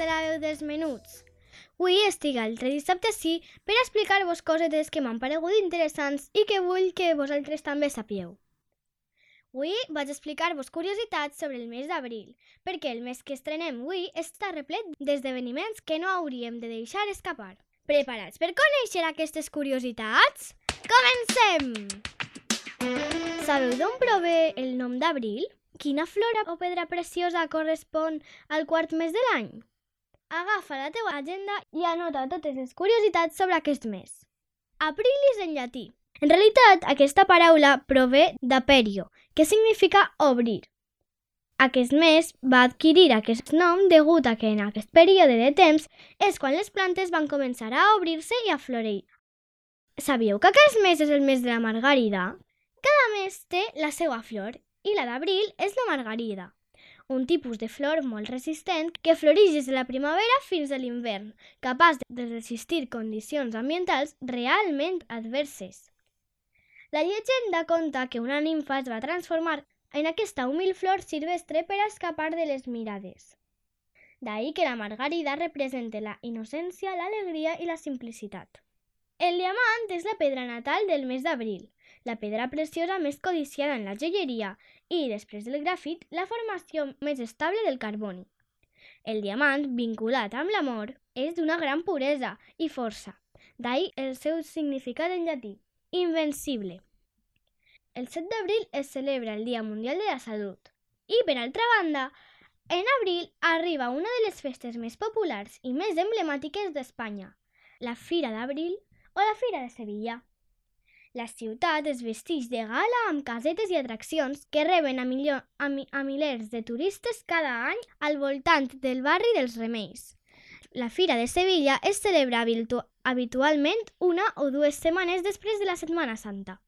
De la veu dels menuts. Avui estic altre dissabte sí per explicar-vos cosetes que m'han paregut interessants i que vull que vosaltres també sapieu. Avui vaig explicar-vos curiositats sobre el mes d'abril, perquè el mes que estrenem avui està replet d'esdeveniments que no hauríem de deixar escapar. Preparats per conèixer aquestes curiositats? Comencem! Sabeu d'on prové el nom d'abril? Quina flora o pedra preciosa correspon al quart mes de l'any? Agafa la teua agenda i anota totes les curiositats sobre aquest mes. Aprilis en llatí. En realitat, aquesta paraula prové d'Aperio, que significa obrir. Aquest mes va adquirir aquest nom degut a que en aquest període de temps és quan les plantes van començar a obrir-se i a florir. Sabíeu que aquest mes és el mes de la margarida? Cada mes té la seva flor i la d'abril és la margarida, un tipus de flor molt resistent que floreix des de la primavera fins a l'hivern, capaç de resistir condicions ambientals realment adverses. La llegenda conta que una nimfa es va transformar en aquesta humil flor silvestre per escapar de les mirades. D'ahir que la margarida representa la innocència, l'alegria i la simplicitat. El diamant és la pedra natal del mes d'abril, la pedra preciosa més codiciada en la joieria i, després del grafit, la formació més estable del carboni. El diamant, vinculat amb l'amor, és d'una gran puresa i força, d'ahir el seu significat en llatí, invencible. El 7 d'abril es celebra el Dia Mundial de la Salut i, per altra banda, en abril arriba una de les festes més populars i més emblemàtiques d'Espanya, la Fira d'Abril o la Fira de Sevilla. La ciutat es vesteix de gala amb casetes i atraccions que reben a, millor, a, mi, a milers de turistes cada any al voltant del barri dels Remeis. La Fira de Sevilla es celebra habitu habitualment una o dues setmanes després de la Setmana Santa.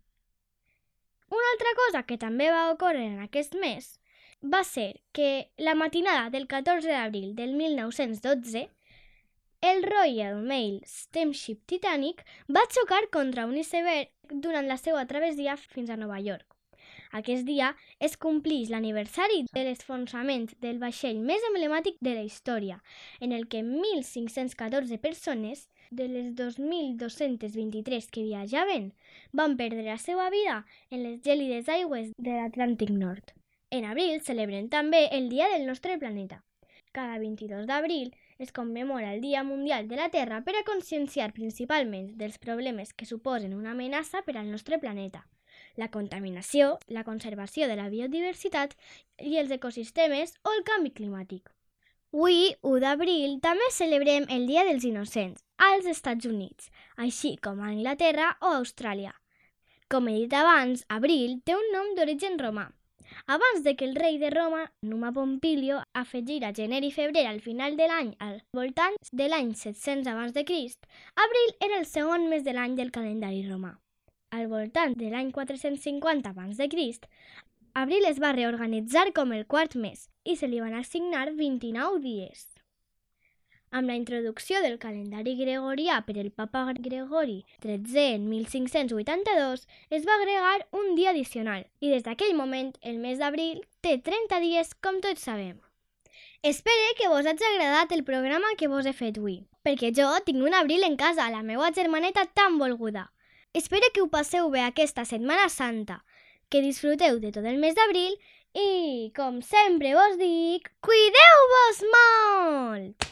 Una altra cosa que també va ocórrer en aquest mes va ser que la matinada del 14 d'abril del 1912 el Royal Mail Steamship Titanic va xocar contra un iceberg durant la seva travessia fins a Nova York. Aquest dia es complix l'aniversari de l'esfonsament del vaixell més emblemàtic de la història, en el que 1.514 persones de les 2.223 que viatjaven van perdre la seva vida en les gèlides aigües de l'Atlàntic Nord. En abril celebren també el Dia del nostre planeta. Cada 22 d'abril es commemora el Dia Mundial de la Terra per a conscienciar principalment dels problemes que suposen una amenaça per al nostre planeta la contaminació, la conservació de la biodiversitat i els ecosistemes o el canvi climàtic. Avui, 1 d'abril, també celebrem el Dia dels Innocents als Estats Units, així com a Anglaterra o Austràlia. Com he dit abans, abril té un nom d'origen romà. Abans de que el rei de Roma, Numa Pompilio, afegira gener i febrer al final de l'any al voltant de l'any 700 abans de Crist, abril era el segon mes de l'any del calendari romà. Al voltant de l'any 450 abans de Crist, abril es va reorganitzar com el quart mes i se li van assignar 29 dies. Amb la introducció del calendari gregorià per el papa Gregori XIII en 1582, es va agregar un dia addicional i des d'aquell moment el mes d'abril té 30 dies com tots sabem. Espero que vos hagi agradat el programa que vos he fet avui, perquè jo tinc un abril en casa, la meva germaneta tan volguda. Espero que ho passeu bé aquesta Setmana Santa, que disfruteu de tot el mes d'abril i, com sempre vos dic, cuideu-vos molt!